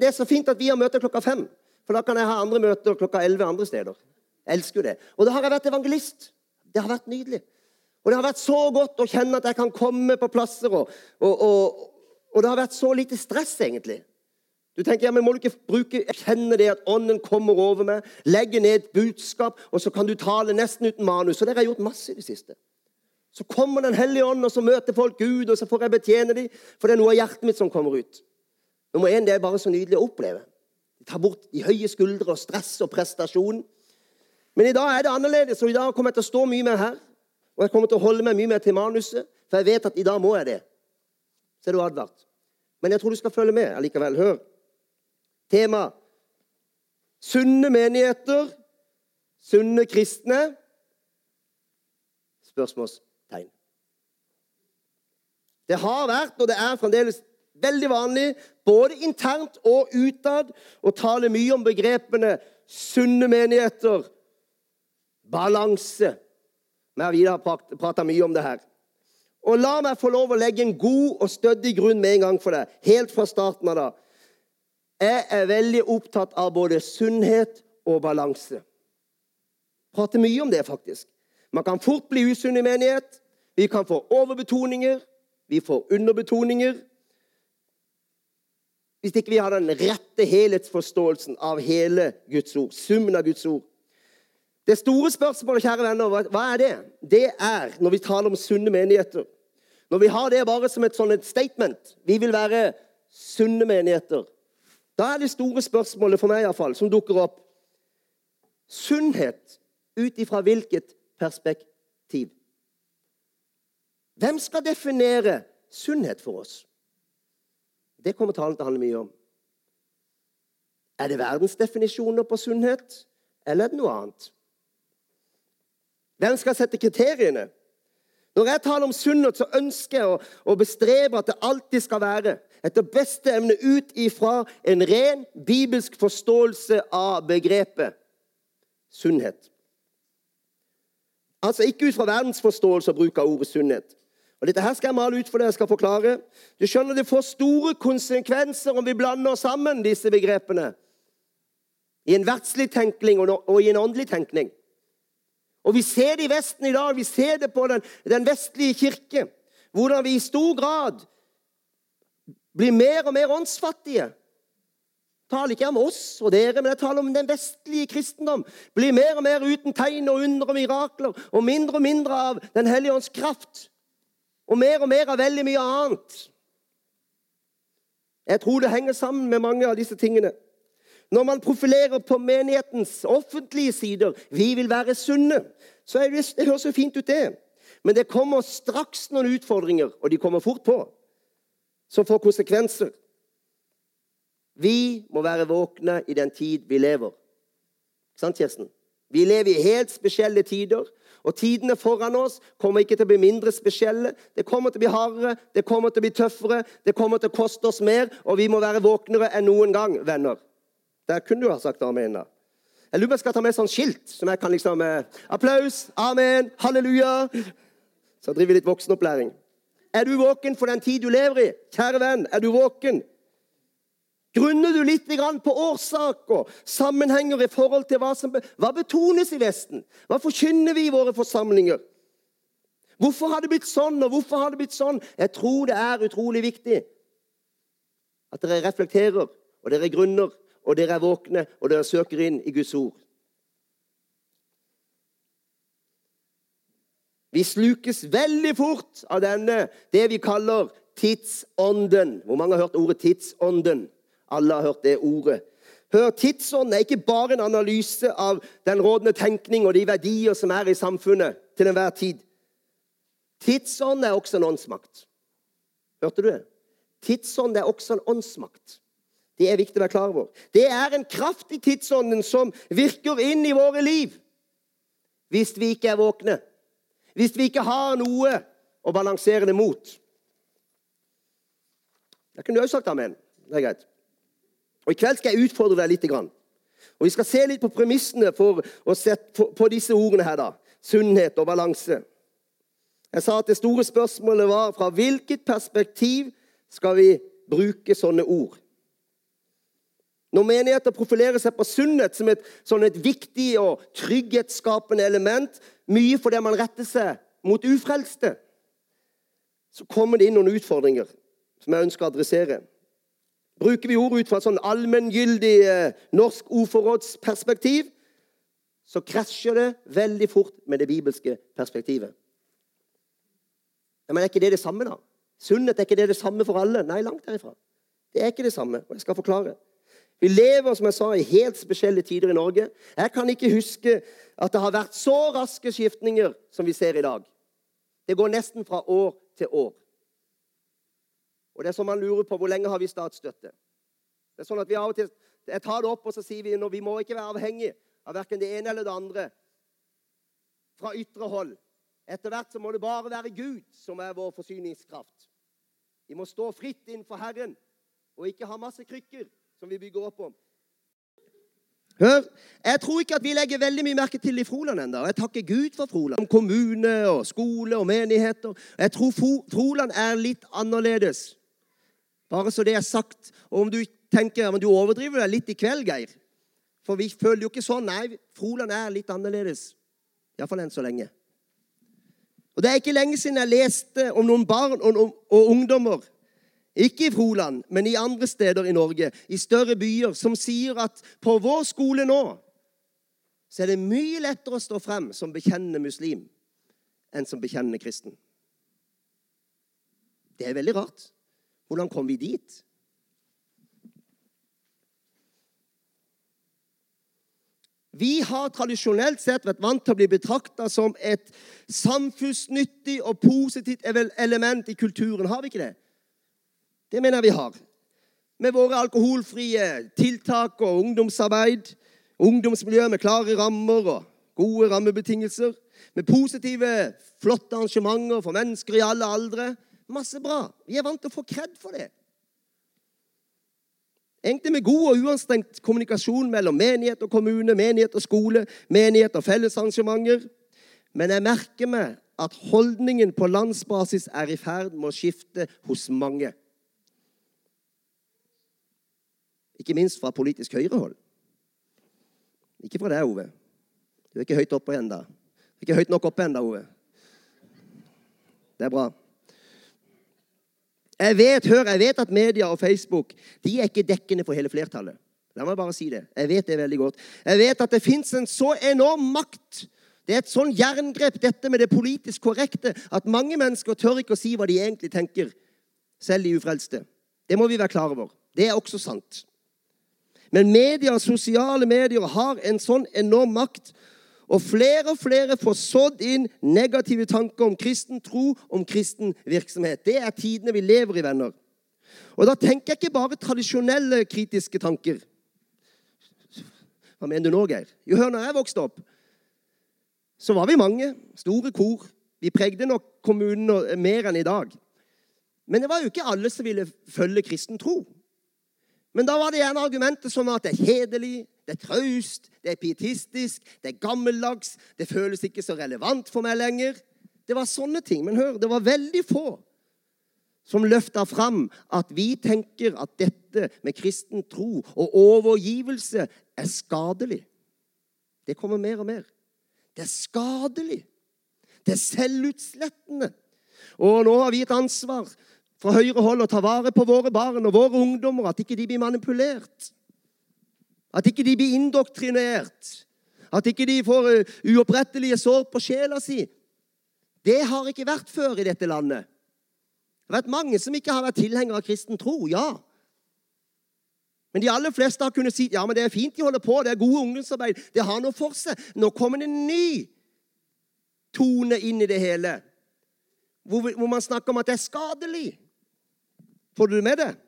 Det er så fint at vi har møter klokka fem, for da kan jeg ha andre møter klokka elleve andre steder. Jeg elsker jo det. Og da har jeg vært evangelist. Det har vært nydelig. Og det har vært så godt å kjenne at jeg kan komme på plasser, og, og, og, og det har vært så lite stress, egentlig. Du tenker, ja, men må du ikke bruke, kjenne det at ånden kommer over meg, legge ned et budskap, og så kan du tale nesten uten manus. Og det har jeg gjort masse i det siste. Så kommer Den hellige ånd, og så møter folk Gud, og så får jeg betjene dem, for det er noe av hjertet mitt som kommer ut. Nummer én, det er bare så nydelig å oppleve. Ta bort de høye skuldre og stress og prestasjon. Men i dag er det annerledes, og i dag kommer jeg til å stå mye mer her. Og jeg kommer til å holde meg mye mer til manuset, for jeg vet at i dag må jeg det. Så er du advart. Men jeg tror du skal følge med allikevel. Hør. Tema sunne menigheter, sunne kristne Spørsmålstegn. Det har vært, og det er fremdeles veldig vanlig, både internt og utad, å tale mye om begrepene sunne menigheter, balanse vi har videre prata mye om det her. Og la meg få lov å legge en god og stødig grunn med en gang for deg. Helt fra starten av da. Jeg er veldig opptatt av både sunnhet og balanse. Prater mye om det, faktisk. Man kan fort bli usunn i menighet. Vi kan få overbetoninger. Vi får underbetoninger. Hvis ikke vi har den rette helhetsforståelsen av hele Guds ord, summen av Guds ord. Det store spørsmålet, kjære venner, hva er det? Det er når vi taler om sunne menigheter. Når vi har det bare som et sånn statement Vi vil være sunne menigheter. Da er det store spørsmålet for meg iallfall, som dukker opp Sunnhet ut ifra hvilket perspektiv? Hvem skal definere sunnhet for oss? Det kommer talen til å handle mye om. Er det verdensdefinisjoner på sunnhet, eller er det noe annet? Hvem skal sette kriteriene? Når jeg taler om sunnhet, så ønsker jeg å, å bestrebe at det alltid skal være etter beste evne ut ifra en ren bibelsk forståelse av begrepet sunnhet. Altså ikke ut fra verdensforståelse og bruk av ordet sunnhet. Og Dette her skal jeg male ut for deg, jeg skal forklare. Du skjønner, Det får store konsekvenser om vi blander sammen disse begrepene i en verdslig tenkning og i en åndelig tenkning. Og Vi ser det i Vesten i dag. Vi ser det på den, den vestlige kirke. Hvordan vi i stor grad blir mer og mer åndsfattige. Jeg taler ikke om oss og dere, men jeg taler om den vestlige kristendom. Blir mer og mer uten tegn og under og mirakler, og mindre og mindre av Den hellige ånds kraft. Og mer og mer av veldig mye annet. Jeg tror det henger sammen med mange av disse tingene. Når man profilerer på menighetens offentlige sider 'Vi vil være sunne', så er det, det høres jo fint ut, det. Men det kommer straks noen utfordringer, og de kommer fort på, som får konsekvenser. Vi må være våkne i den tid vi lever. Sant, Kirsten? Vi lever i helt spesielle tider. Og tidene foran oss kommer ikke til å bli mindre spesielle. Det kommer til å bli hardere, det kommer til å bli tøffere, det kommer til å koste oss mer, og vi må være våknere enn noen gang, venner. Der kunne du ha sagt amen. da. Jeg lurer på om jeg skal ta med sånn skilt som jeg kan liksom eh, Applaus, amen, halleluja. Så driver vi litt voksenopplæring. Er du våken for den tid du lever i? Kjære venn, er du våken? Grunner du litt på årsaker, sammenhenger i forhold til hva som hva betones i Vesten? Hva forkynner vi i våre forsamlinger? Hvorfor har det blitt sånn, og hvorfor har det blitt sånn? Jeg tror det er utrolig viktig at dere reflekterer, og dere grunner og dere er våkne, og dere søker inn i Guds ord. Vi slukes veldig fort av denne, det vi kaller tidsånden. Hvor mange har hørt ordet tidsånden? Alle har hørt det ordet. Hør, Tidsånden er ikke bare en analyse av den rådende tenkning og de verdier som er i samfunnet til enhver tid. Tidsånden er også en åndsmakt. Hørte du det? Tidsånden er også en åndsmakt. Det er viktig å være klar over. Det er en kraft i tidsånden som virker inn i våre liv hvis vi ikke er våkne. Hvis vi ikke har noe å balansere det mot. Da kunne du òg sagt amen. Det er greit. Og I kveld skal jeg utfordre deg litt. Og Vi skal se litt på premissene for å sette på disse ordene her. da. Sunnhet og balanse. Jeg sa at det store spørsmålet var fra hvilket perspektiv skal vi bruke sånne ord? Når menigheter profilerer seg på sunnhet som et, sånn et viktig og trygghetsskapende element, mye fordi man retter seg mot ufrelste, så kommer det inn noen utfordringer som jeg ønsker å adressere. Bruker vi ord ut fra et sånn allmenngyldig eh, norsk ordforrådsperspektiv, så krasjer det veldig fort med det bibelske perspektivet. Men er ikke det det samme, da? Sunnhet, er ikke det det samme for alle? Nei, langt derifra. Det er ikke det samme, og jeg skal forklare. Vi lever som jeg sa, i helt spesielle tider i Norge. Jeg kan ikke huske at det har vært så raske skiftninger som vi ser i dag. Det går nesten fra år til år. Og det er som man lurer på hvor lenge har vi statsstøtte. Det er sånn at vi av og til, Jeg tar det opp, og så sier vi at vi må ikke være avhengig av verken det ene eller det andre fra ytre hold. Etter hvert så må det bare være Gud som er vår forsyningskraft. Vi må stå fritt innenfor Herren og ikke ha masse krykker som vi bygger opp om. Hør, Jeg tror ikke at vi legger veldig mye merke til i Froland ennå. Jeg takker Gud for Froland. Om kommune og skole og menigheter. Jeg tror Froland er litt annerledes. Bare så det er sagt. Og om du tenker men du overdriver deg litt i kveld, Geir For vi føler jo ikke sånn. Nei, Froland er litt annerledes. Iallfall enn så lenge. Og Det er ikke lenge siden jeg leste om noen barn og, og, og ungdommer ikke i Froland, men i andre steder i Norge, i større byer, som sier at på vår skole nå så er det mye lettere å stå frem som bekjennende muslim enn som bekjennende kristen. Det er veldig rart. Hvordan kom vi dit? Vi har tradisjonelt sett vært vant til å bli betrakta som et samfunnsnyttig og positivt element i kulturen. Har vi ikke det? Det mener jeg vi har. Med våre alkoholfrie tiltak og ungdomsarbeid. Ungdomsmiljø med klare rammer og gode rammebetingelser. Med positive, flotte arrangementer for mennesker i alle aldre. Masse bra. Vi er vant til å få kred for det. Egentlig med god og uanstrengt kommunikasjon mellom menighet og kommune, menighet og skole, menighet og fellesarrangementer. Men jeg merker meg at holdningen på landsbasis er i ferd med å skifte hos mange. Ikke minst fra politisk høyrehold. Ikke fra deg, Ove. Du er ikke høyt oppe ennå. Ikke høyt nok oppe ennå, Ove. Det er bra. Jeg vet, hør, jeg vet at media og Facebook de er ikke dekkende for hele flertallet. La meg bare si det. Jeg vet det veldig godt. Jeg vet at det fins en så enorm makt. Det er et sånn jerngrep, dette med det politisk korrekte, at mange mennesker tør ikke å si hva de egentlig tenker, selv de ufrelste. Det må vi være klar over. Det er også sant. Men media, sosiale medier har en sånn enorm makt. Og flere og flere får sådd inn negative tanker om kristen tro, om kristen virksomhet. Det er tidene vi lever i, venner. Og da tenker jeg ikke bare tradisjonelle kritiske tanker. Hva mener du nå, Geir? Jo, hør, når jeg vokste opp, så var vi mange. Store kor. Vi pregde nok kommunen mer enn i dag. Men det var jo ikke alle som ville følge kristen tro. Men da var det gjerne argumentet som at det er kjedelig, det er traust, det er pietistisk, det er gammeldags, det føles ikke så relevant for meg lenger. Det var sånne ting. Men hør, det var veldig få som løfta fram at vi tenker at dette med kristen tro og overgivelse er skadelig. Det kommer mer og mer. Det er skadelig. Det er selvutslettende. Og nå har vi et ansvar fra høyre hold å ta vare på våre barn og våre ungdommer, at ikke de blir manipulert. At ikke de blir indoktrinert. At ikke de får uh, uopprettelige sår på sjela si. Det har ikke vært før i dette landet. Det har vært mange som ikke har vært tilhengere av kristen tro, ja. Men de aller fleste har kunnet si ja, men det er fint de holder på, det er gode ungdomsarbeid. Det har noe for seg. Nå kommer det en ny tone inn i det hele, hvor, hvor man snakker om at det er skadelig. Får du det med deg?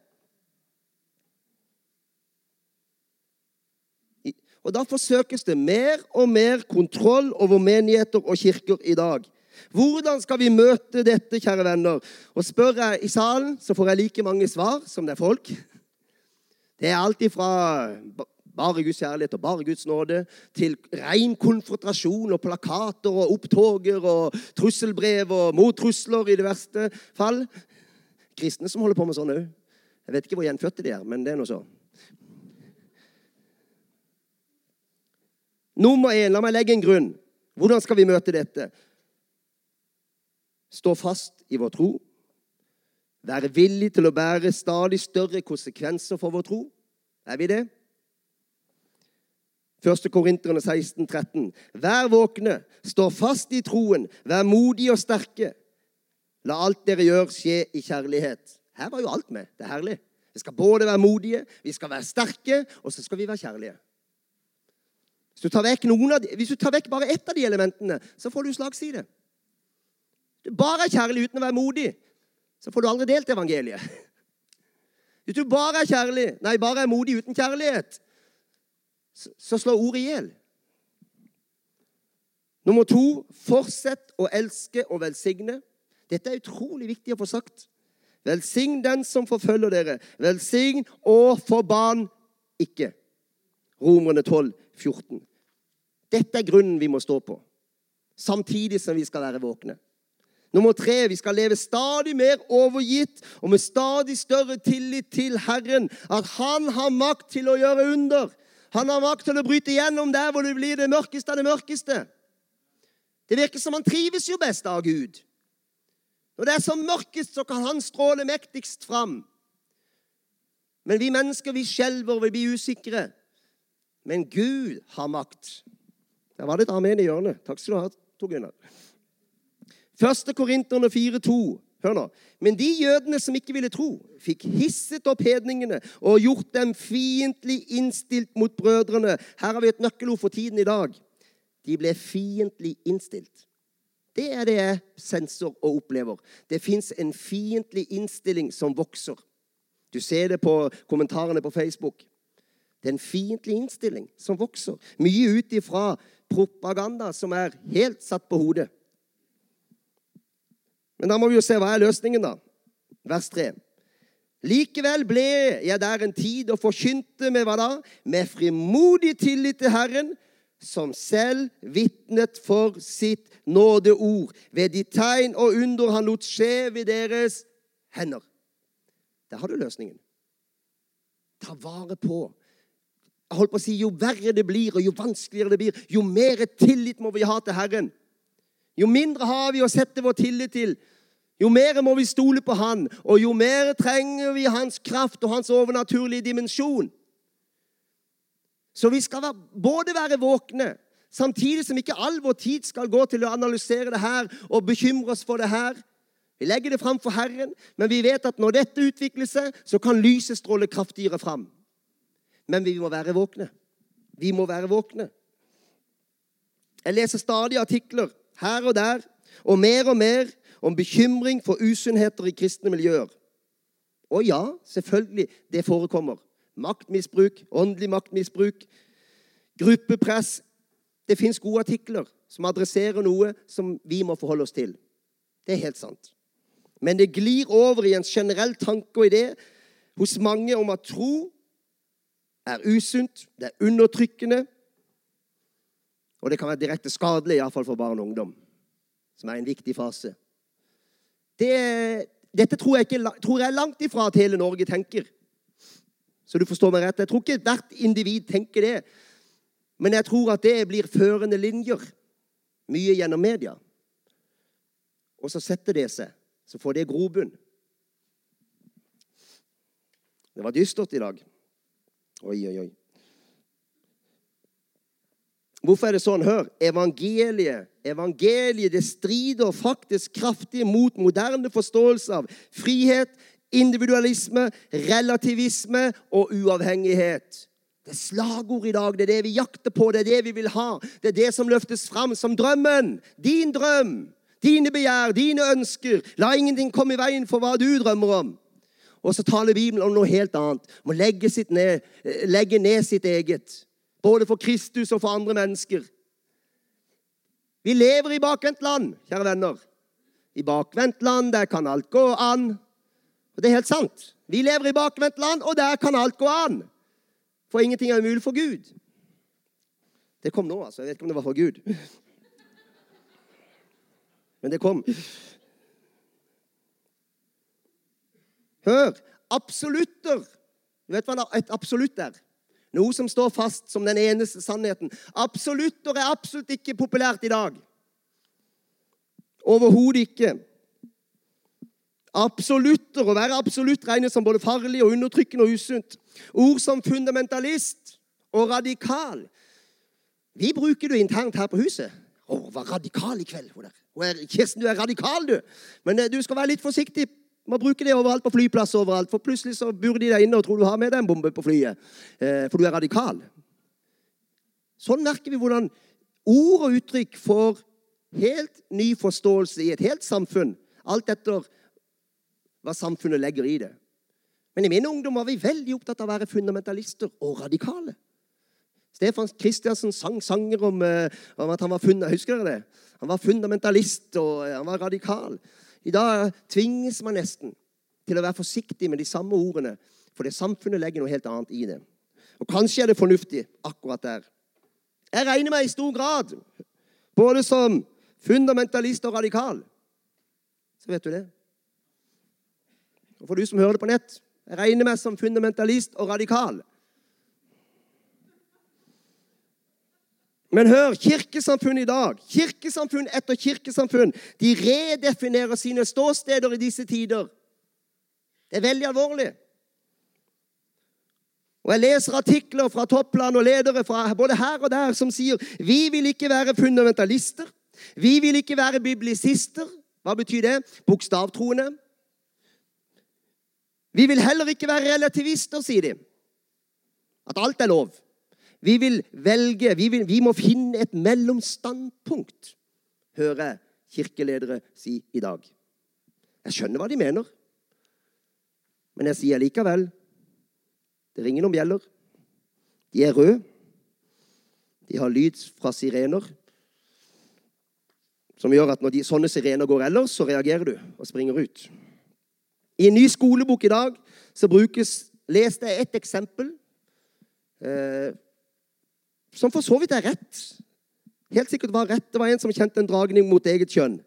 Og Da forsøkes det mer og mer kontroll over menigheter og kirker i dag. Hvordan skal vi møte dette, kjære venner? Og Spør jeg i salen, så får jeg like mange svar som det er folk. Det er alltid fra bare Guds kjærlighet og bare Guds nåde til ren konfrontasjon og plakater og opptoger og trusselbrev og mottrusler i det verste fall kristne som holder på med sånn òg. Jeg vet ikke hvor gjenfødte de er, men det er nå så. Nummer én, la meg legge en grunn. Hvordan skal vi møte dette? Stå fast i vår tro. Være villig til å bære stadig større konsekvenser for vår tro. Er vi det? 1. Korinterne 16, 13. Vær våkne, stå fast i troen, vær modige og sterke. La alt dere gjør, skje i kjærlighet. Her var jo alt med. Det er herlig. Vi skal både være modige, vi skal være sterke, og så skal vi være kjærlige. Hvis du de, hvis du tar vekk bare ett av de elementene, så får du slagside. Du bare er kjærlig uten å være modig, så får du aldri delt evangeliet. Hvis du bare er kjærlig, nei, bare er modig uten kjærlighet, så slår ordet i hjel. Nummer to fortsett å elske og velsigne. Dette er utrolig viktig å få sagt. Velsign den som forfølger dere. Velsign og forbann ikke. Romerne 12, 14. Dette er grunnen vi må stå på, samtidig som vi skal være våkne. Nummer tre vi skal leve stadig mer overgitt og med stadig større tillit til Herren. At Han har makt til å gjøre under. Han har makt til å bryte gjennom der hvor det blir det mørkeste av det mørkeste. Det virker som han trives jo best av Gud. Når det er som mørkest, så kan han stråle mektigst fram. Men vi mennesker vi skjelver, vi blir usikre. Men Gud har makt. Der var det et amen i hjørnet. Takk skal du ha, Tor Gunnar. Første Korinterne 4,2. Hør nå. Men de jødene som ikke ville tro, fikk hisset opp hedningene og gjort dem fiendtlig innstilt mot brødrene. Her har vi et nøkkelord for tiden i dag. De ble fiendtlig innstilt. Det er det jeg senser og opplever. Det fins en fiendtlig innstilling som vokser. Du ser det på kommentarene på Facebook. Det er en fiendtlig innstilling som vokser. Mye ut ifra propaganda som er helt satt på hodet. Men da må vi jo se hva er løsningen, da. Vers 3. Likevel ble jeg der en tid og forkynte med hva da? Med frimodig tillit til Herren, som selv vitnet for sitt nådeord ved de tegn og under han lot skje ved deres hender. Der har du løsningen. Ta vare på. Jeg holdt på å si, Jo verre det blir, og jo vanskeligere det blir, jo mer tillit må vi ha til Herren. Jo mindre har vi å sette vår tillit til, jo mer må vi stole på Han, og jo mer trenger vi Hans kraft og Hans overnaturlige dimensjon. Så vi skal både være våkne, samtidig som ikke all vår tid skal gå til å analysere det her og bekymre oss for det her. Vi legger det fram for Herren, men vi vet at når dette utvikler seg, så kan lyset stråle kraftigere fram. Men vi må være våkne. Vi må være våkne. Jeg leser stadig artikler her og der, og mer og mer, om bekymring for usunnheter i kristne miljøer. Og ja, selvfølgelig, det forekommer. Maktmisbruk, åndelig maktmisbruk, gruppepress. Det fins gode artikler som adresserer noe som vi må forholde oss til. Det er helt sant. Men det glir over i en generell tanke og idé hos mange om at tro er usunt, det er undertrykkende, og det kan være direkte skadelig, iallfall for barn og ungdom, som er en viktig fase. Det, dette tror jeg, ikke, tror jeg langt ifra at hele Norge tenker. Så du forstår meg rett. Jeg tror ikke hvert individ tenker det. Men jeg tror at det blir førende linjer, mye gjennom media. Og så setter det seg. Så får det grobunn. Det var dystert i dag. Oi, oi, oi. Hvorfor er det sånn? Hør. Evangeliet evangeliet det strider faktisk kraftig mot moderne forståelse av frihet, individualisme, relativisme og uavhengighet. Det er slagord i dag. Det er det vi jakter på, det er det vi vil ha. Det er det som løftes fram som drømmen. Din drøm, dine begjær, dine ønsker. La ingenting komme i veien for hva du drømmer om. Og så taler Bibelen om noe helt annet. Om å legge, ned, legge ned sitt eget. Både for Kristus og for andre mennesker. Vi lever i bakvendtland, kjære venner. I bakvendtland, der kan alt gå an. Og det er helt sant. Vi lever i bakvendtland, og der kan alt gå an. For ingenting er umulig for Gud. Det kom nå, altså. Jeg vet ikke om det var for Gud. Men det kom. Hør! Absolutter. Du vet hva et absolutt er? Noe som står fast som den eneste sannheten. Absolutter er absolutt ikke populært i dag. Overhodet ikke. Absolutter, Å være absolutt regnes som både farlig og undertrykkende og usunt. Ord som fundamentalist og radikal. Vi bruker det internt her på huset. Å, var radikal i kveld. Kirsten, du er radikal, du. Men eh, du skal være litt forsiktig med bruker bruke det overalt på flyplasser overalt. For plutselig så bor de der inne og tror du har med deg en bombe på flyet. Eh, for du er radikal. Sånn merker vi hvordan ord og uttrykk får helt ny forståelse i et helt samfunn. Alt etter hva samfunnet legger i det. Men i min ungdom var vi veldig opptatt av å være fundamentalister og radikale. Stefan Kristiansen sang sanger om, eh, om at han var, funda, det? Han var fundamentalist og eh, han var radikal. I dag tvinges man nesten til å være forsiktig med de samme ordene, for det samfunnet legger noe helt annet i det. Og Kanskje er det fornuftig akkurat der. Jeg regner meg i stor grad både som fundamentalist og radikal. Så vet du det. Og for du som hører det på nett jeg regner meg som fundamentalist og radikal. Men hør, kirkesamfunn i dag, kirkesamfunn etter kirkesamfunn, de redefinerer sine ståsteder i disse tider. Det er veldig alvorlig. Og Jeg leser artikler fra toppland og ledere fra både her og der som sier vi vil ikke være fundamentalister. Vi vil ikke være biblisister. Hva betyr det? Bokstavtroende. Vi vil heller ikke være relativister, sier de. At alt er lov. Vi vil velge, vi, vil, vi må finne et mellomstandpunkt, hører kirkeledere si i dag. Jeg skjønner hva de mener, men jeg sier likevel det ringer noen bjeller. De er røde. De har lyd fra sirener som gjør at når de, sånne sirener går ellers, så reagerer du og springer ut. I en ny skolebok i dag så brukes, leste jeg et eksempel eh, som for så vidt er rett. Helt sikkert var rett. Det var en som kjente en dragning mot eget kjønn.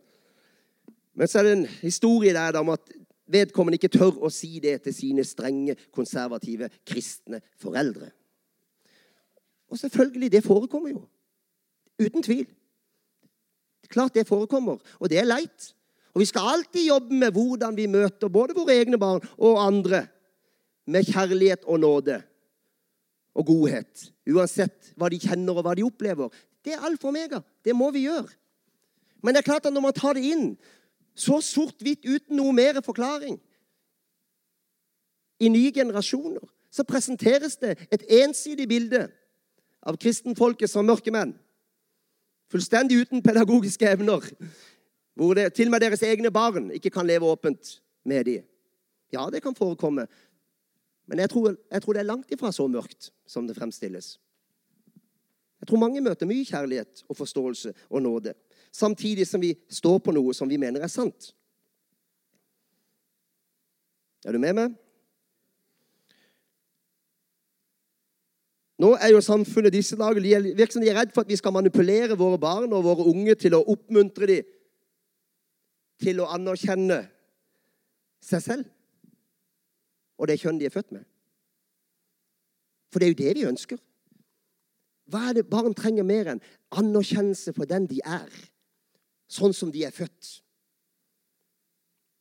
Men så er det en historie der om at vedkommende ikke tør å si det til sine strenge, konservative, kristne foreldre. Og selvfølgelig, det forekommer jo. Uten tvil. Klart det forekommer, og det er leit. Og vi skal alltid jobbe med hvordan vi møter både våre egne barn og andre med kjærlighet og nåde og godhet. Uansett hva de kjenner og hva de opplever. Det er alfa og omega. Det må vi gjøre. Men det er klart at når man tar det inn så sort-hvitt uten noe mer forklaring i nye generasjoner, så presenteres det et ensidig bilde av kristenfolket som mørke menn. Fullstendig uten pedagogiske evner. Hvor det, til og med deres egne barn ikke kan leve åpent med dem. Ja, det kan forekomme. Men jeg tror, jeg tror, det er langt ifra så mørkt som det fremstilles. Jeg tror mange møter mye kjærlighet og forståelse og nåde, samtidig som vi står på noe som vi mener er sant. Er du med meg? Nå er jo samfunnet disse dager virker som de er redd for at vi skal manipulere våre barn og våre unge til å oppmuntre dem til å anerkjenne seg selv og det kjønn de er født med. For det er jo det vi ønsker. Hva er det barn trenger mer enn anerkjennelse for den de er, sånn som de er født?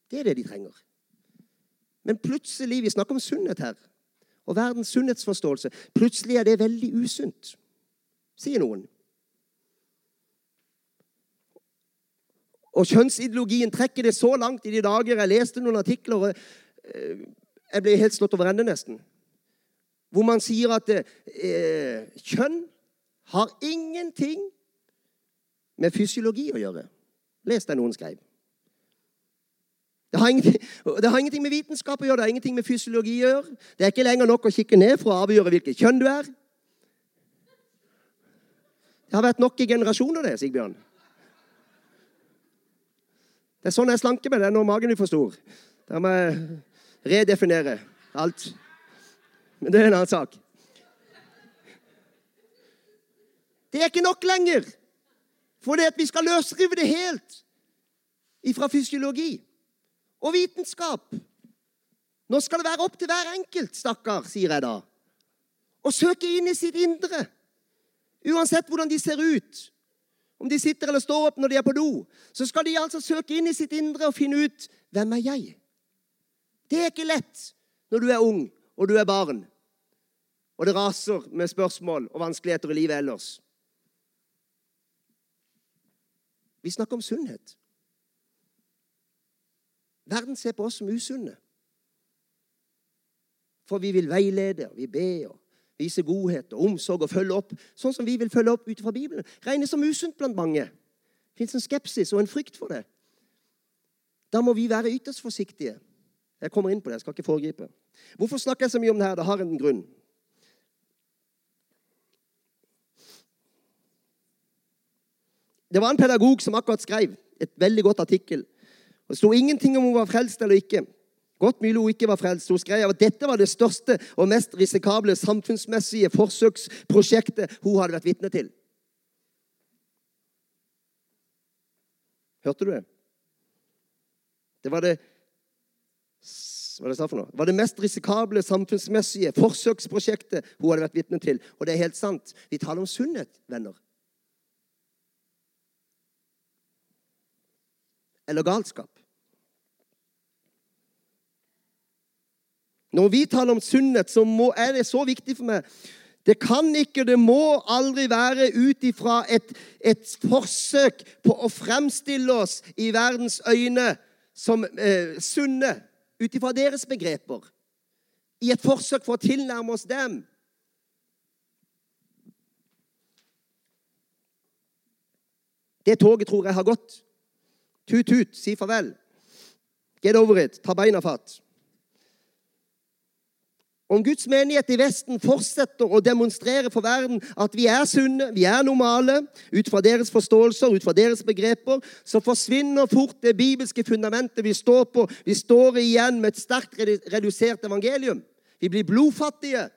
Det er det de trenger. Men plutselig Vi snakker om sunnhet her. Og verdens sunnhetsforståelse. Plutselig er det veldig usunt, sier noen. Og kjønnsideologien trekker det så langt i de dager. Jeg leste noen artikler. Eh, jeg ble helt slått over ende, nesten. Hvor man sier at eh, kjønn har ingenting med fysiologi å gjøre. Les det noen skrev. Det har, det har, ingenting med vitenskap å gjøre, det har ingenting med fysiologi å gjøre. Det er ikke lenger nok å kikke ned for å avgjøre hvilket kjønn du er. Det har vært nok i generasjoner, det, Sigbjørn. Det er sånn jeg slanker meg. Det er når magen blir for stor. Da må jeg redefinere alt. Men det er en annen sak. Det er ikke nok lenger. For det at vi skal løsrive det helt ifra fysiologi og vitenskap. Nå skal det være opp til hver enkelt, stakkar, sier jeg da. å søke inn i sitt indre. Uansett hvordan de ser ut. Om de sitter eller står opp når de er på do, så skal de altså søke inn i sitt indre og finne ut hvem er jeg Det er ikke lett når du er ung og du er barn, og det raser med spørsmål og vanskeligheter i livet ellers. Vi snakker om sunnhet. Verden ser på oss som usunne. For vi vil veilede, og vi ber og vise godhet og omsorg og følge opp sånn som vi vil følge opp ut fra Bibelen. Regnes som usunt blant mange. Fins en skepsis og en frykt for det. Da må vi være ytterst forsiktige. Jeg kommer inn på det, jeg skal ikke foregripe. Hvorfor snakker jeg så mye om det her? Det har en grunn. Det var en pedagog som akkurat skrev et veldig godt artikkel. Det sto ingenting om hun var frelst eller ikke. Godt mulig hun ikke var frelst. Hun skrev at dette var det største og mest risikable samfunnsmessige forsøksprosjektet hun hadde vært vitne til. Hørte du det? Det var det hva det var det mest risikable samfunnsmessige forsøksprosjektet hun hadde vært vitne til. Og det er helt sant. Vi taler om sunnhet, venner. Eller galskap. Når vi taler om sunnhet, så må, er det så viktig for meg. Det kan ikke, det må aldri være ut ifra et, et, forsøk på å fremstille oss i verdens øyne som eh, sunne, ut ifra deres begreper. I et forsøk for å tilnærme oss dem. Det toget tror jeg har gått. Tut-tut, si farvel. Get over it. Ta beina fatt. Om Guds menighet i Vesten fortsetter å demonstrere for verden at vi er sunne, vi er normale, ut fra deres forståelser, ut fra deres begreper, så forsvinner fort det bibelske fundamentet vi står på. Vi står igjen med et sterkt redusert evangelium. Vi blir blodfattige.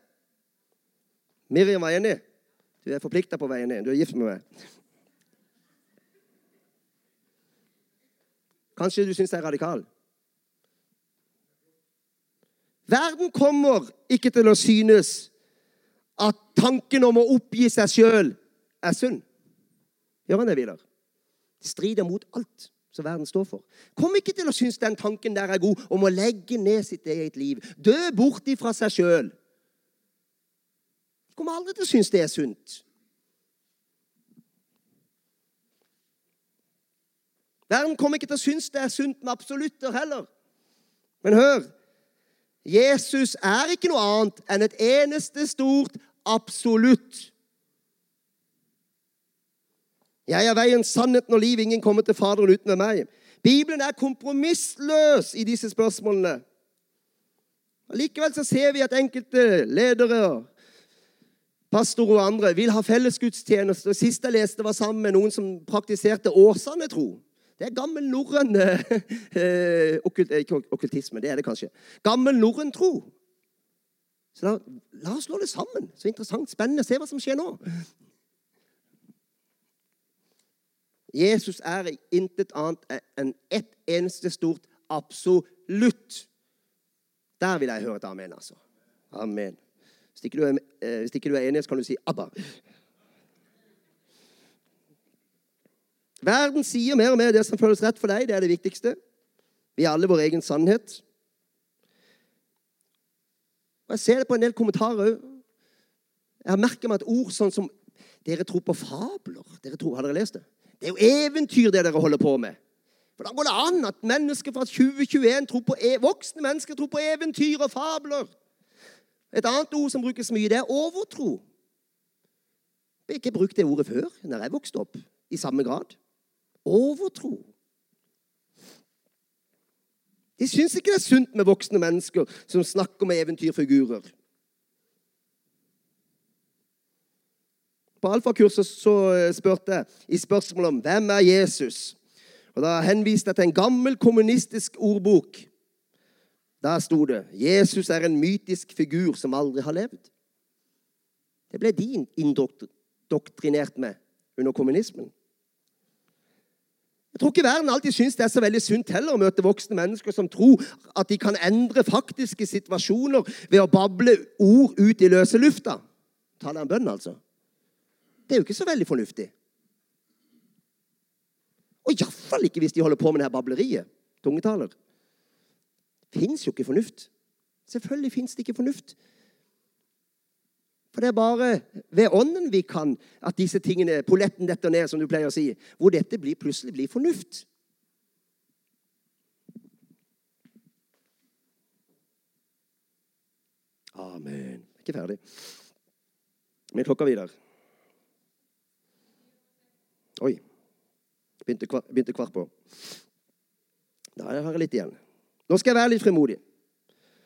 Miriam var enig. Du er forplikta på veien inn. Du er gift med meg. Kanskje du syns jeg er radikal? Verden kommer ikke til å synes at tanken om å oppgi seg sjøl er sunn. Gjør han det, Vidar? Strider mot alt som verden står for. Kom ikke til å synes den tanken der er god, om å legge ned sitt eget liv. Dø bort ifra seg sjøl. Kommer aldri til å synes det er sunt. Verden kommer ikke til å synes det er sunt med absolutter heller. Men hør Jesus er ikke noe annet enn et eneste stort absolutt. Jeg er veien, sannheten og liv. Ingen kommer til Faderen uten meg. Bibelen er kompromissløs i disse spørsmålene. Likevel så ser vi at enkelte ledere, pastorer og andre vil ha felles gudstjeneste. Sist jeg leste, var sammen med noen som praktiserte åsane tro. Det er gammel norrøn eh, okkult, Ikke okkultisme, det er det kanskje. Gammel norrøn tro. Så da, la oss slå det sammen. Så interessant, spennende. Se hva som skjer nå. Jesus er intet annet enn ett eneste stort absolutt. Der vil jeg høre et amen, altså. Amen. Hvis ikke du er, eh, hvis ikke du er enig, så kan du si 'Abba'. Verden sier mer og mer det som føles rett for deg. Det er det viktigste. Vi er alle vår egen sannhet. Og Jeg ser det på en del kommentarer òg. Jeg har merket meg at ord sånn som Dere tror på fabler. Dere tror, har dere lest det? Det er jo eventyr, det dere holder på med. Hvordan går det an at mennesker fra 2021 tror på e voksne mennesker tror på eventyr og fabler? Et annet ord som brukes mye, det er overtro. Jeg har ikke brukt det ordet før når jeg vokste opp i samme grad. Overtro. De syns ikke det er sunt med voksne mennesker som snakker med eventyrfigurer. På alfakurset så eh, spurte jeg i spørsmålet om hvem er Jesus. Og Da henviste jeg til en gammel kommunistisk ordbok. Der sto det Jesus er en mytisk figur som aldri har levd. Det ble de indoktrinert med under kommunismen. Jeg tror ikke verden alltid syns det er så veldig sunt heller å møte voksne mennesker som tror at de kan endre faktiske situasjoner ved å bable ord ut i løse lufta. taler en bønn, altså. Det er jo ikke så veldig fornuftig. Og iallfall ikke hvis de holder på med det her bableriet. Tungetaler. Fins jo ikke fornuft. Selvfølgelig fins det ikke fornuft. For det er bare ved ånden vi kan at disse tingene, polletten detter ned, som du pleier å si, hvor dette blir, plutselig blir fornuft. Amen. Ikke ferdig. Men klokka videre. Oi. Begynte, begynte kvart på. Da har jeg litt igjen. Nå skal jeg være litt frimodig.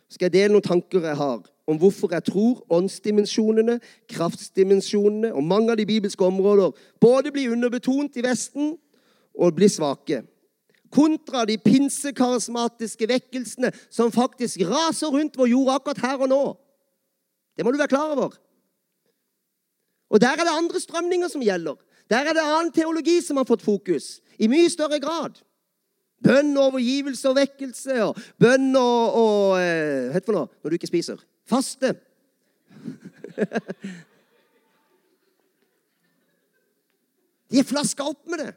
Skal jeg dele noen tanker jeg har om hvorfor jeg tror åndsdimensjonene, kraftsdimensjonene og mange av de bibelske områder både blir underbetont i Vesten og blir svake. Kontra de pinsekarismatiske vekkelsene som faktisk raser rundt vår jord akkurat her og nå. Det må du være klar over. Og der er det andre strømninger som gjelder. Der er det annen teologi som har fått fokus i mye større grad. Bønn og overgivelse og vekkelse og bønn og, og eh, Hva heter det for noe når du ikke spiser? Faste. De er flaska opp med det.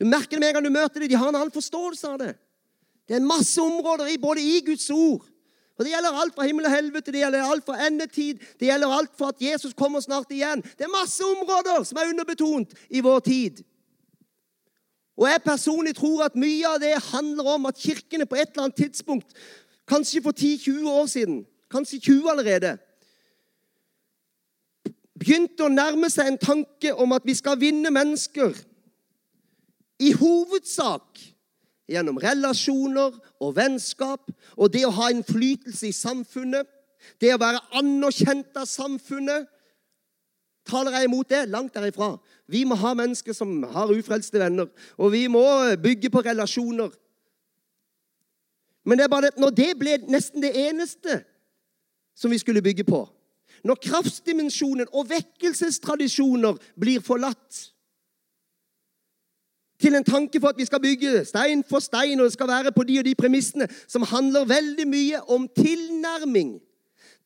Du merker det med en gang du møter dem. De har en annen forståelse av det. Det er masse områder både i Guds ord og Det gjelder alt fra himmel og helvete, det gjelder alt fra endetid, det gjelder alt for at Jesus kommer snart igjen. Det er masse områder som er underbetont i vår tid. Og jeg personlig tror at mye av det handler om at kirkene på et eller annet tidspunkt, kanskje for 10-20 år siden, kanskje 20 allerede, begynte å nærme seg en tanke om at vi skal vinne mennesker i hovedsak gjennom relasjoner og vennskap og det å ha innflytelse i samfunnet, det å være anerkjent av samfunnet Taler jeg imot det? Langt derifra. Vi må ha mennesker som har ufrelste venner, og vi må bygge på relasjoner. Men det er bare det, når det ble nesten det eneste som vi skulle bygge på Når kraftsdimensjonen og vekkelsestradisjoner blir forlatt til en tanke for at vi skal bygge stein for stein, og det skal være på de og de premissene, som handler veldig mye om tilnærming.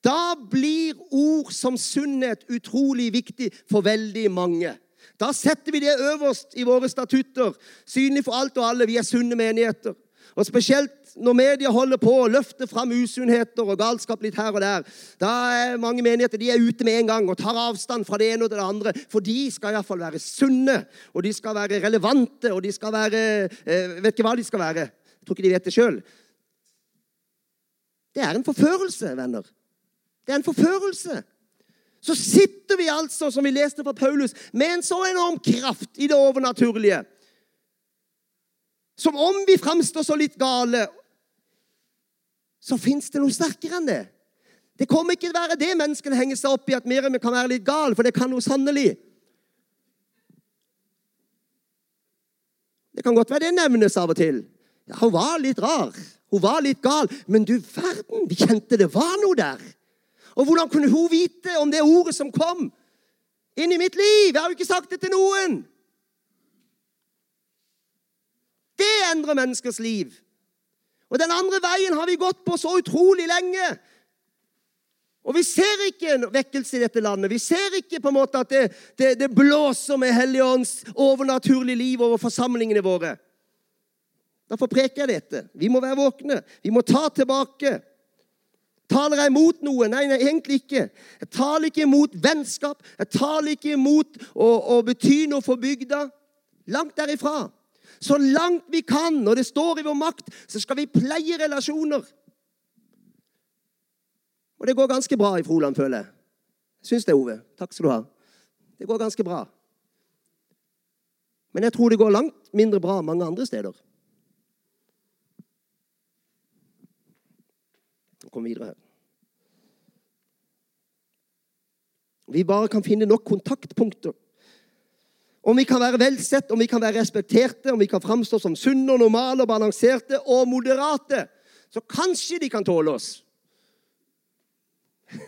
Da blir ord som sunnhet utrolig viktig for veldig mange. Da setter vi det øverst i våre statutter, synlig for alt og alle. Vi er sunne menigheter. Og spesielt når media holder på å løfte fram usunnheter og galskap litt her og der, da er mange menigheter de er ute med en gang og tar avstand fra det ene og det andre. For de skal iallfall være sunne, og de skal være relevante, og de skal være eh, Vet ikke hva de skal være. Jeg tror ikke de vet det sjøl. Det er en forførelse, venner. Det er en forførelse. Så sitter vi altså, som vi leste fra Paulus, med en så enorm kraft i det overnaturlige. Som om vi framstår så litt gale så fins det noe sterkere enn det. Det kommer ikke til å være det menneskene henger seg opp i, at Miriam kan være litt gal, for det kan hun sannelig. Det kan godt være det nevnes av og til. Ja, Hun var litt rar. Hun var litt gal. Men du verden, vi kjente det var noe der. Og hvordan kunne hun vite om det ordet som kom inn i mitt liv? Jeg har jo ikke sagt det til noen. Det endrer menneskers liv. Og den andre veien har vi gått på så utrolig lenge. Og vi ser ikke en vekkelse i dette landet. Vi ser ikke på en måte at det, det, det blåser med Helligånds overnaturlige liv over forsamlingene våre. Derfor preker jeg dette. Vi må være våkne. Vi må ta tilbake. Taler jeg imot noe? Nei, nei, egentlig ikke. Jeg taler ikke imot vennskap. Jeg taler ikke imot å, å bety noe for bygda. Langt derifra. Så langt vi kan, når det står i vår makt, så skal vi pleie relasjoner. Og det går ganske bra i Froland, føler jeg. Syns det, Ove. Takk skal du ha. Det går ganske bra. Men jeg tror det går langt mindre bra mange andre steder. Kom videre her. Vi bare kan finne nok kontaktpunkter om vi kan være velsett, om vi kan være respekterte, om vi kan framstå som sunne og normale og balanserte og moderate, så kanskje de kan tåle oss.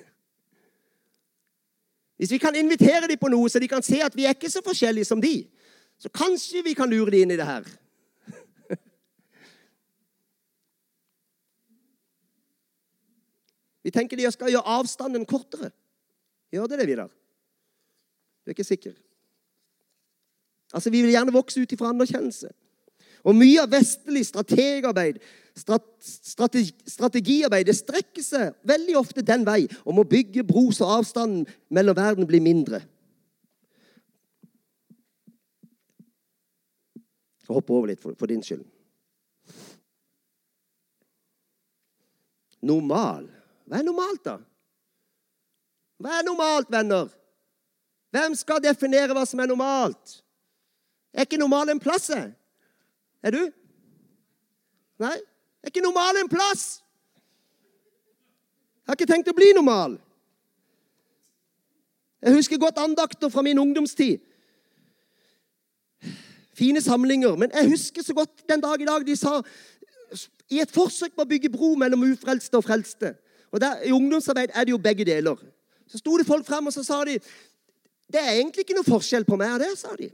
Hvis vi kan invitere dem på noe, så de kan se at vi er ikke så forskjellige som de, så kanskje vi kan lure dem inn i det her. Vi tenker de skal gjøre avstanden kortere. Gjør det det, Vidar? Du er ikke sikker? Altså, Vi vil gjerne vokse ut ifra anerkjennelse. Og mye av vestlig strategarbeid, strategi, strategiarbeid det strekker seg veldig ofte den vei om å bygge bro så avstanden mellom verden blir mindre. Jeg hopper over litt for, for din skyld. Normal. Hva er normalt, da? Hva er normalt, venner? Hvem skal definere hva som er normalt? Er ikke normal en plass? jeg? Er du? Nei? Er ikke normal en plass? Jeg har ikke tenkt å bli normal. Jeg husker godt andakter fra min ungdomstid. Fine samlinger. Men jeg husker så godt den dag i dag de sa i et forsøk på å bygge bro mellom ufrelste og frelste. Og der, I ungdomsarbeid er det jo begge deler. Så sto det folk frem og så sa de, det er egentlig ikke noe forskjell på meg og det, sa de.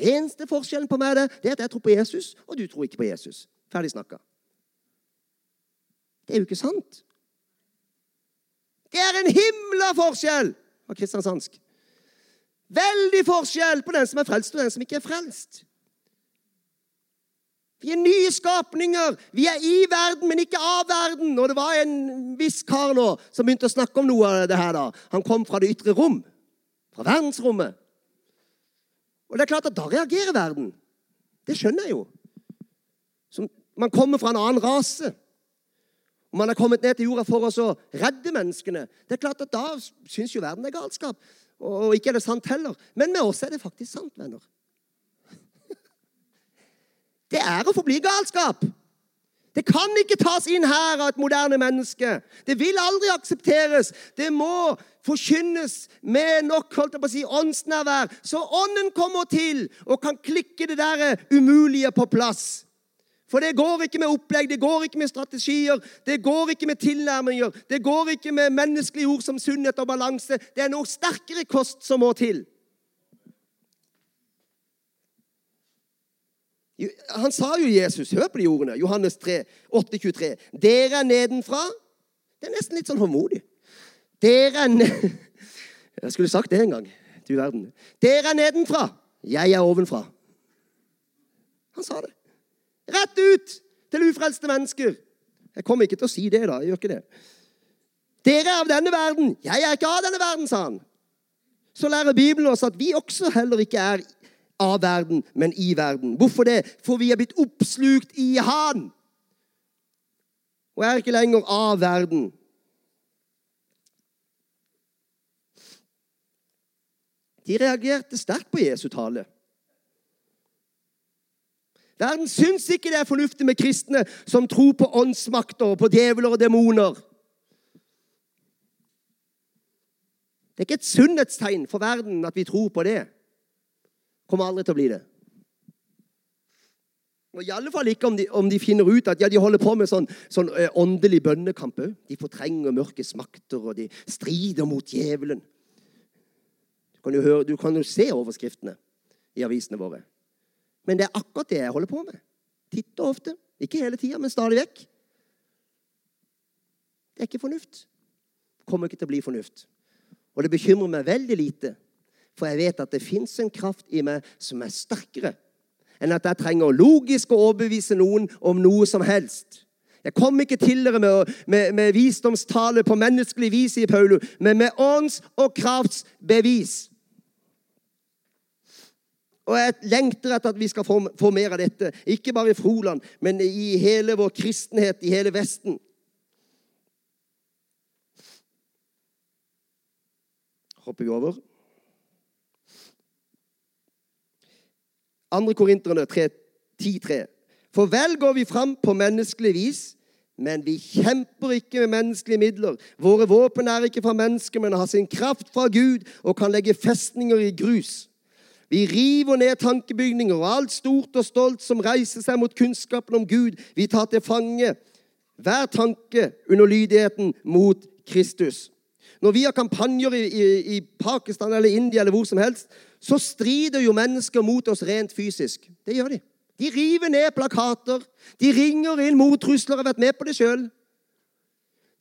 Eneste forskjellen på meg det, det er at jeg tror på Jesus, og du tror ikke på Jesus. Ferdig snakka. Det er jo ikke sant. Det er en himla forskjell av kristiansandsk. Veldig forskjell på den som er frelst, og den som ikke er frelst. Vi er nye skapninger. Vi er i verden, men ikke av verden. Og det var en viss kar nå som begynte å snakke om noe av det her. da. Han kom fra det ytre rom, fra verdensrommet. Og det er klart at da reagerer verden. Det skjønner jeg jo. Som man kommer fra en annen rase. Og man er kommet ned til jorda for oss å redde menneskene. Det er klart at Da syns jo verden er galskap. Og ikke er det sant heller. Men med oss er det faktisk sant, venner. Det er å forbli galskap. Det kan ikke tas inn her av et moderne menneske. Det vil aldri aksepteres. Det må forkynnes med nok holdt jeg på å si, åndsnærvær, så ånden kommer til og kan klikke det der umulige på plass. For det går ikke med opplegg, det går ikke med strategier, det går ikke med tilnærminger, det går ikke med menneskelige ord som sunnhet og balanse. Det er noe sterkere kost som må til. Han sa jo Jesus, hør på de ordene, Johannes 3, 8, 23. Dere er nedenfra. Det er nesten litt sånn håndmodig. Dere er ned... Jeg skulle sagt det en gang. Du verden. Dere er nedenfra. Jeg er ovenfra. Han sa det. Rett ut til ufrelste mennesker. Jeg kommer ikke til å si det, da. Jeg gjør ikke det. Dere er av denne verden. Jeg er ikke av denne verden, sa han. Så lærer Bibelen oss at vi også heller ikke er av verden, men i verden. Hvorfor det? For vi er blitt oppslukt i Han. Og er ikke lenger av verden. De reagerte sterkt på Jesu tale. Verden syns ikke det er fornuftig med kristne som tror på åndsmakter, på djevler og demoner. Det er ikke et sunnhetstegn for verden at vi tror på det. Kommer aldri til å bli det. Og I alle fall ikke om de, om de finner ut at ja, de holder på med sånn, sånn uh, åndelig bønnekamp. De fortrenger mørkets makter, og de strider mot djevelen. Du kan jo, høre, du kan jo se overskriftene i avisene våre. Men det er akkurat det jeg holder på med. Titt og ofte. Ikke hele tida, men stadig vekk. Det er ikke fornuft. Kommer ikke til å bli fornuft. Og det bekymrer meg veldig lite, for jeg vet at det fins en kraft i meg som er sterkere enn at jeg trenger logisk å overbevise noen om noe som helst. Jeg kom ikke til dere med, med, med visdomstale på menneskelig vis, i Paulus, men med ånds og kraftsbevis. Og jeg lengter etter at vi skal få, få mer av dette. Ikke bare i Froland, men i hele vår kristenhet, i hele Vesten. Hopper vi over. Andre Korinterne 10.3. For vel går vi fram på menneskelig vis, men vi kjemper ikke med menneskelige midler. Våre våpen er ikke fra mennesker, men har sin kraft fra Gud og kan legge festninger i grus. Vi river ned tankebygninger og alt stort og stolt som reiser seg mot kunnskapen om Gud. Vi tar til fange hver tanke under lydigheten mot Kristus. Når vi har kampanjer i, i, i, Pakistan eller India eller hvor som helst, så strider jo mennesker mot oss rent fysisk. Det gjør de. De river ned plakater. De ringer inn mottrusler. og har vært med på det sjøl.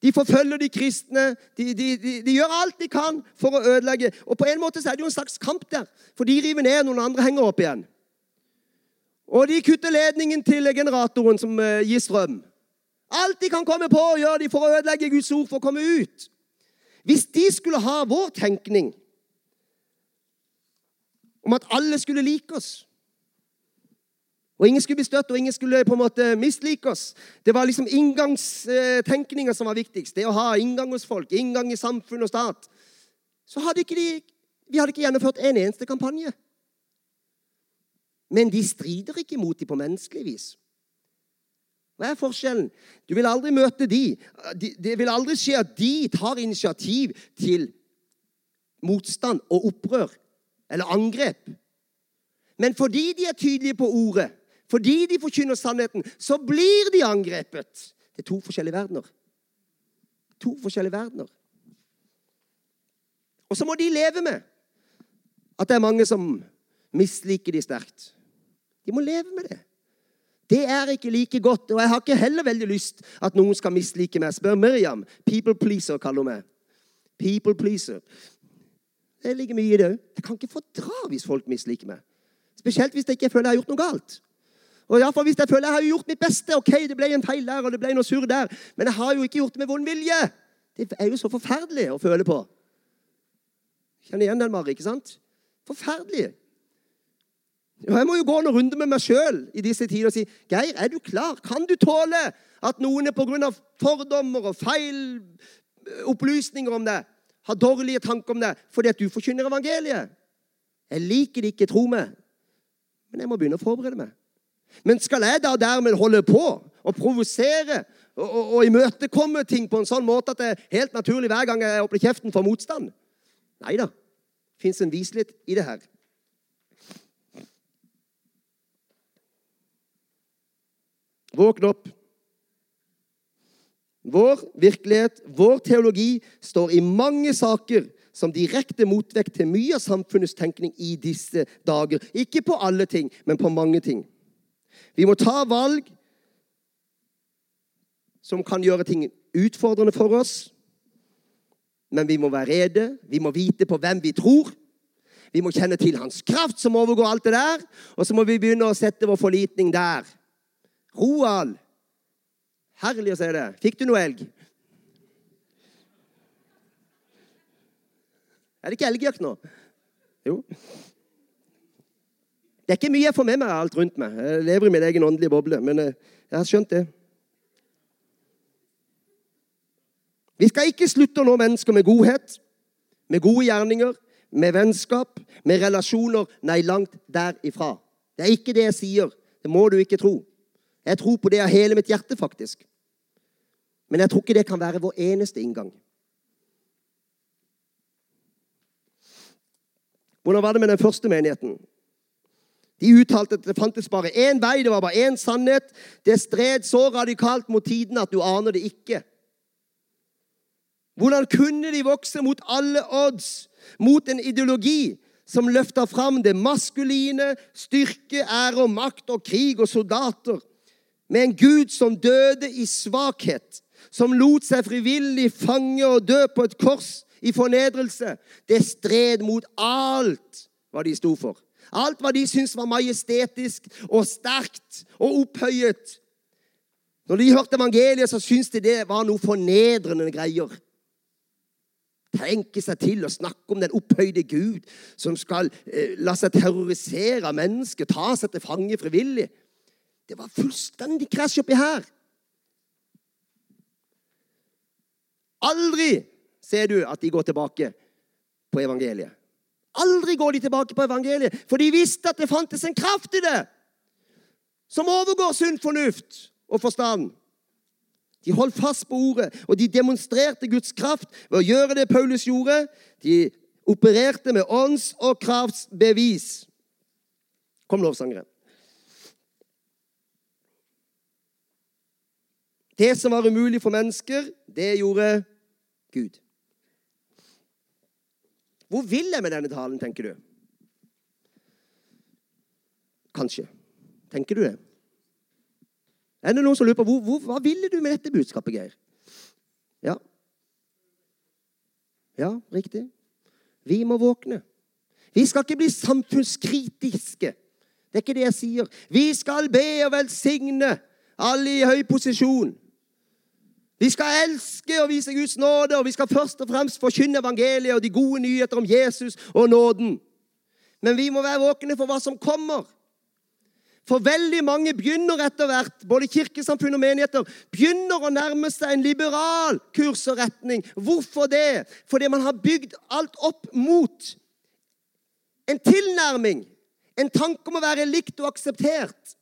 De forfølger de kristne. De, de, de, de, gjør alt de kan for å ødelegge. Og på en måte så er det jo en slags kamp der, for de river ned, noen andre henger opp igjen. Og de kutter ledningen til generatoren som uh, gir strøm. Alt de kan komme på, gjør de for å ødelegge Guds ord for å komme ut. Hvis de skulle ha vår tenkning om at alle skulle like oss og ingen skulle bli støtt, og ingen skulle på en måte mislike oss. Det var liksom inngangstenkninga som var viktigst. Det å ha inngang hos folk, inngang i samfunn og stat. Så hadde ikke de, vi hadde ikke gjennomført en eneste kampanje. Men de strider ikke mot dem på menneskelig vis. Hva er forskjellen? Du vil aldri møte de. Det vil aldri skje at de tar initiativ til motstand og opprør eller angrep. Men fordi de er tydelige på ordet, fordi de forkynner sannheten, så blir de angrepet. Det er to forskjellige verdener. To forskjellige verdener. Og så må de leve med at det er mange som misliker de sterkt. De må leve med det. Det er ikke like godt, og jeg har ikke heller veldig lyst at noen skal mislike meg. Spør Miriam. People pleaser, kaller hun meg. People pleaser. Det ligger mye i det òg. Jeg kan ikke fordra hvis folk misliker meg. Spesielt hvis jeg ikke føler jeg har gjort noe galt. Og i fall Hvis jeg føler jeg har gjort mitt beste Ok, det ble en feil der, og det ble noe surr der, men jeg har jo ikke gjort det med vond vilje. Det er jo så forferdelig å føle på. Kjenner igjen den, Mari, ikke sant? Forferdelig. Og Jeg må jo gå noen runder med meg sjøl i disse tider og si Geir, er du klar? Kan du tåle at noen pga. fordommer og feil opplysninger om deg har dårlige tanker om deg fordi at du forkynner evangeliet? Jeg liker det ikke, tro meg, men jeg må begynne å forberede meg. Men skal jeg da dermed holde på og provosere og, og, og imøtekomme ting på en sånn måte at det er helt naturlig hver gang jeg åpner kjeften for motstand? Nei da. Det fins en vislighet i det her. Våkn opp. Vår virkelighet, vår teologi, står i mange saker som direkte motvekt til mye av samfunnets tenkning i disse dager. Ikke på alle ting, men på mange ting. Vi må ta valg som kan gjøre ting utfordrende for oss. Men vi må være rede. Vi må vite på hvem vi tror. Vi må kjenne til hans kraft, som overgår alt det der. Og så må vi begynne å sette vår forlitning der. Roald. Herlig å se det. Fikk du noe elg? Er det ikke elgjakt nå? Jo. Det er ikke mye jeg får med meg alt rundt meg. Jeg lever i min egen åndelige boble. Men eh, jeg har skjønt det. Vi skal ikke slutte å nå mennesker med godhet, med gode gjerninger, med vennskap, med relasjoner. Nei, langt derifra. Det er ikke det jeg sier. Det må du ikke tro. Jeg tror på det av hele mitt hjerte, faktisk. Men jeg tror ikke det kan være vår eneste inngang. Hvordan var det med den første menigheten? De uttalte at det fantes bare én vei, det var bare én sannhet. Det stred så radikalt mot tiden at du aner det ikke. Hvordan kunne de vokse mot alle odds, mot en ideologi som løfter fram det maskuline, styrke, ære og makt og krig og soldater, med en Gud som døde i svakhet, som lot seg frivillig fange og dø på et kors i fornedrelse? Det stred mot alt hva de sto for. Alt hva de syntes var majestetisk og sterkt og opphøyet. Når de hørte evangeliet, så syntes de det var noe fornedrende greier. Tenke seg til å snakke om den opphøyde Gud som skal eh, la seg terrorisere av mennesker, ta seg til fange frivillig. Det var fullstendig krasj oppi her. Aldri ser du at de går tilbake på evangeliet. Aldri går de tilbake på evangeliet, for de visste at det fantes en kraft i det som overgår sunn fornuft og forstand. De holdt fast på ordet, og de demonstrerte Guds kraft ved å gjøre det Paulus gjorde. De opererte med ånds- og kraftsbevis. Kom, lovsangere. Det som var umulig for mennesker, det gjorde Gud. Hvor vil jeg med denne talen, tenker du? Kanskje. Tenker du det? Er det noen som lurer på hvor, hvor, hva ville du med dette budskapet, Geir? Ja. Ja, riktig. Vi må våkne. Vi skal ikke bli samfunnskritiske. Det er ikke det jeg sier. Vi skal be og velsigne alle i høy posisjon. Vi skal elske og vise Guds nåde, og vi skal først og fremst forkynne evangeliet og de gode nyheter om Jesus og nåden. Men vi må være våkne for hva som kommer. For veldig mange begynner etter hvert, både kirkesamfunn og menigheter, begynner å nærme seg en liberal kurs og retning. Hvorfor det? Fordi man har bygd alt opp mot en tilnærming en tanke om å være likt og akseptert.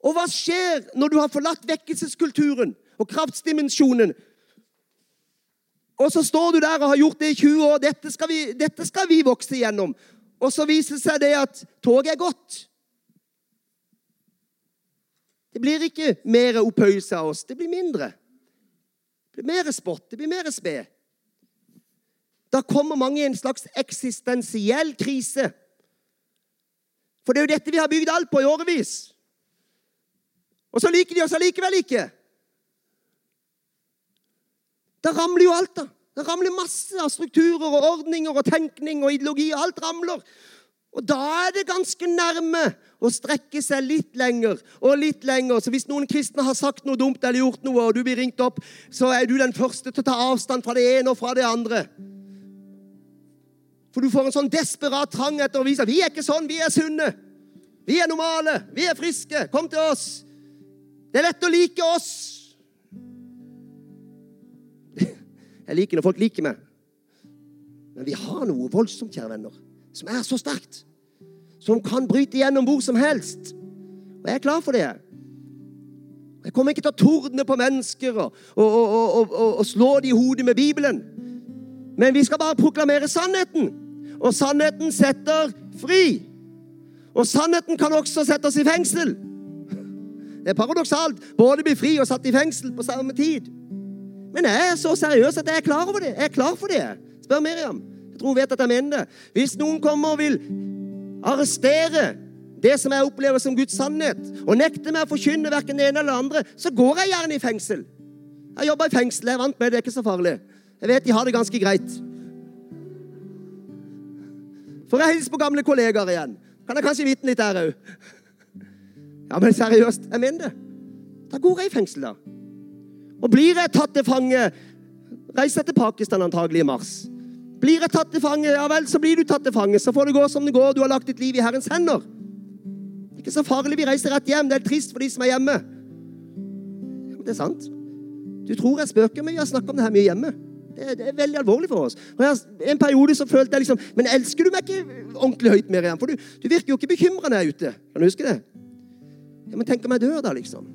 Og hva skjer når du har forlatt vekkelseskulturen og kraftsdimensjonen? Og så står du der og har gjort det i 20 år. Dette skal vi, dette skal vi vokse igjennom. Og så viser det seg det at toget er gått. Det blir ikke mer opphøyelse av oss. Det blir mindre. Det blir mer spott. Det blir mer sped. Da kommer mange i en slags eksistensiell krise. For det er jo dette vi har bygd alt på i årevis. Og så liker de oss allikevel ikke. Da ramler jo alt, da. Det ramler masse av strukturer og ordninger og tenkning og ideologi. og Alt ramler. Og da er det ganske nærme å strekke seg litt lenger og litt lenger. Så hvis noen kristne har sagt noe dumt eller gjort noe, og du blir ringt opp, så er du den første til å ta avstand fra det ene og fra det andre. For du får en sånn desperat trang etter å vise at vi er ikke sånn, vi er sunne. Vi er normale, vi er friske. Kom til oss. Det er lett å like oss. Jeg liker når folk liker meg. Men vi har noe voldsomt, kjære venner, som er så sterkt. Som kan bryte gjennom hvor som helst. Og jeg er klar for det. Jeg kommer ikke til å tordne på mennesker og, og, og, og slå dem i hodet med Bibelen. Men vi skal bare proklamere sannheten. Og sannheten setter fri. Og sannheten kan også sette oss i fengsel. Det er paradoksalt. Både bli fri og satt i fengsel på samme tid. Men jeg er så seriøs at jeg er klar over det. Jeg er klar for det. Spør Miriam. Jeg tror hun vet at jeg mener det. Hvis noen kommer og vil arrestere det som jeg opplever som Guds sannhet, og nekter meg å forkynne verken det ene eller det andre, så går jeg gjerne i fengsel. Jeg jobber i fengsel. Jeg er vant med det. Det er ikke så farlig. Jeg vet de har det ganske greit. For jeg hilser på gamle kollegaer igjen. Kan jeg kanskje vitne litt der òg? Ja, men seriøst, jeg mener det. Da går jeg i fengsel, da. Og blir jeg tatt til fange Reiser til Pakistan antagelig i mars. Blir jeg tatt til fange, ja vel, så blir du tatt til fange. Så får det gå som det går. Du har lagt ditt liv i Herrens hender. Det er ikke så farlig. Vi reiser rett hjem. Det er trist for de som er hjemme. Men det er sant. Du tror jeg spøker, men vi har snakka om det her mye hjemme. Det, det, er veldig alvorlig for oss. Og jeg, En periode så følte jeg liksom Men elsker du meg ikke ordentlig høyt, mer igjen? For du, du virker jo ikke bekymra når jeg er ute. Kan du huske det? Ja, Men tenk om jeg dør, da, liksom.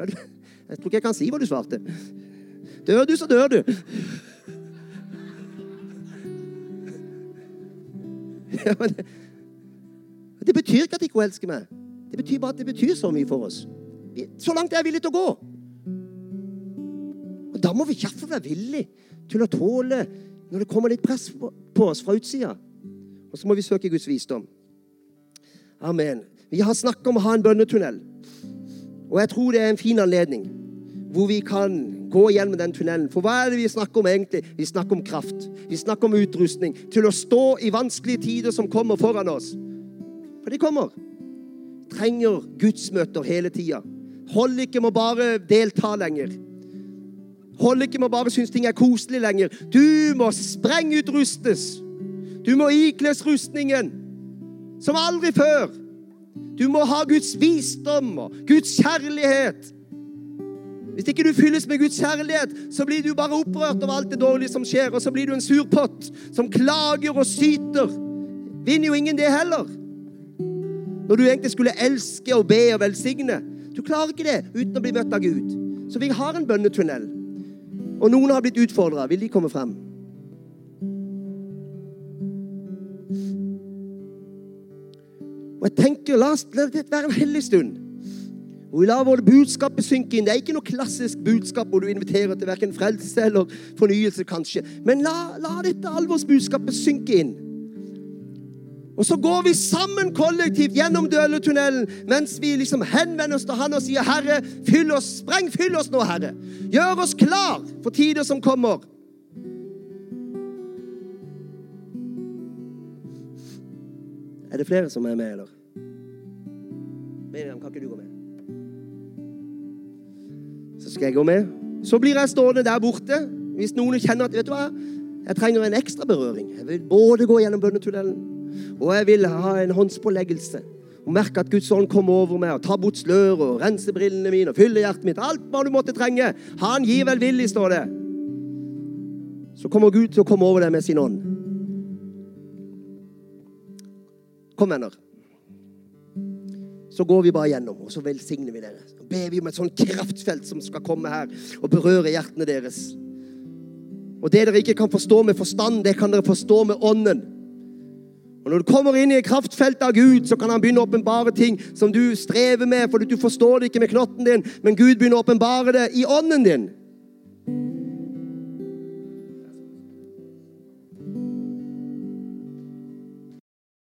Jeg tror ikke jeg kan si hva du svarte. Dør du, så dør du. Ja, men det, det betyr ikke at ikke elsker meg. Det betyr bare at det betyr så mye for oss. Så langt er jeg villig til å gå. Og Da må vi iallfall være villige til å tåle når det kommer litt press på oss fra utsida. Og så må vi søke Guds visdom. Amen. Vi har snakket om å ha en bønnetunnel. Og jeg tror det er en fin anledning hvor vi kan gå gjennom den tunnelen. For hva er det vi snakker om egentlig? Vi snakker om kraft. Vi snakker om utrustning til å stå i vanskelige tider som kommer foran oss. For de kommer. Trenger gudsmøter hele tida. Hold ikke med å bare delta lenger Hold ikke med å bare synes ting er koselig lenger. Du må sprengutrustes. Du må ikles rustningen som aldri før. Du må ha Guds visdom og Guds kjærlighet. Hvis ikke du fylles med Guds kjærlighet, så blir du bare opprørt over alt det dårlige som skjer, og så blir du en surpott som klager og syter. Vinner jo ingen det heller. Når du egentlig skulle elske og be og velsigne. Du klarer ikke det uten å bli møtt av Gud. Så vi har en bønnetunnel. Og noen har blitt utfordra. Vil de komme frem? Og jeg tenker, La, la det være en hellig stund. Og vi lar våre budskap synke inn. Det er ikke noe klassisk budskap hvor du inviterer til verken frelse eller fornyelse, kanskje. Men la, la dette alvorsbudskapet synke inn. Og så går vi sammen kollektivt gjennom døletunnelen mens vi liksom henvender oss til han og sier, 'Herre, fyll oss, spreng, fyll oss nå, Herre.' Gjør oss klar for tider som kommer. Er det flere som er med, eller? Miriam, kan ikke du gå med? Så skal jeg gå med. Så blir jeg stående der borte. Hvis noen kjenner at vet du hva, jeg trenger en ekstra berøring. Jeg vil både gå gjennom bønnetunnelen, og jeg vil ha en håndspåleggelse. Og merke at Guds ånd kommer over meg og tar bort sløret og renser brillene mine og fyller hjertet mitt. Alt hva du måtte trenge. Han gir velvillig, står det. Så kommer Gud til å komme over deg med sin ånd. Kom, venner. Så går vi bare gjennom, og så velsigner vi dere. Så ber vi om et sånt kraftfelt som skal komme her og berøre hjertene deres. Og det dere ikke kan forstå med forstand, det kan dere forstå med ånden. Og Når du kommer inn i kraftfeltet av Gud, så kan han begynne å åpenbare ting som du strever med, fordi du forstår det ikke med knotten din, men Gud begynner å åpenbare det i ånden din.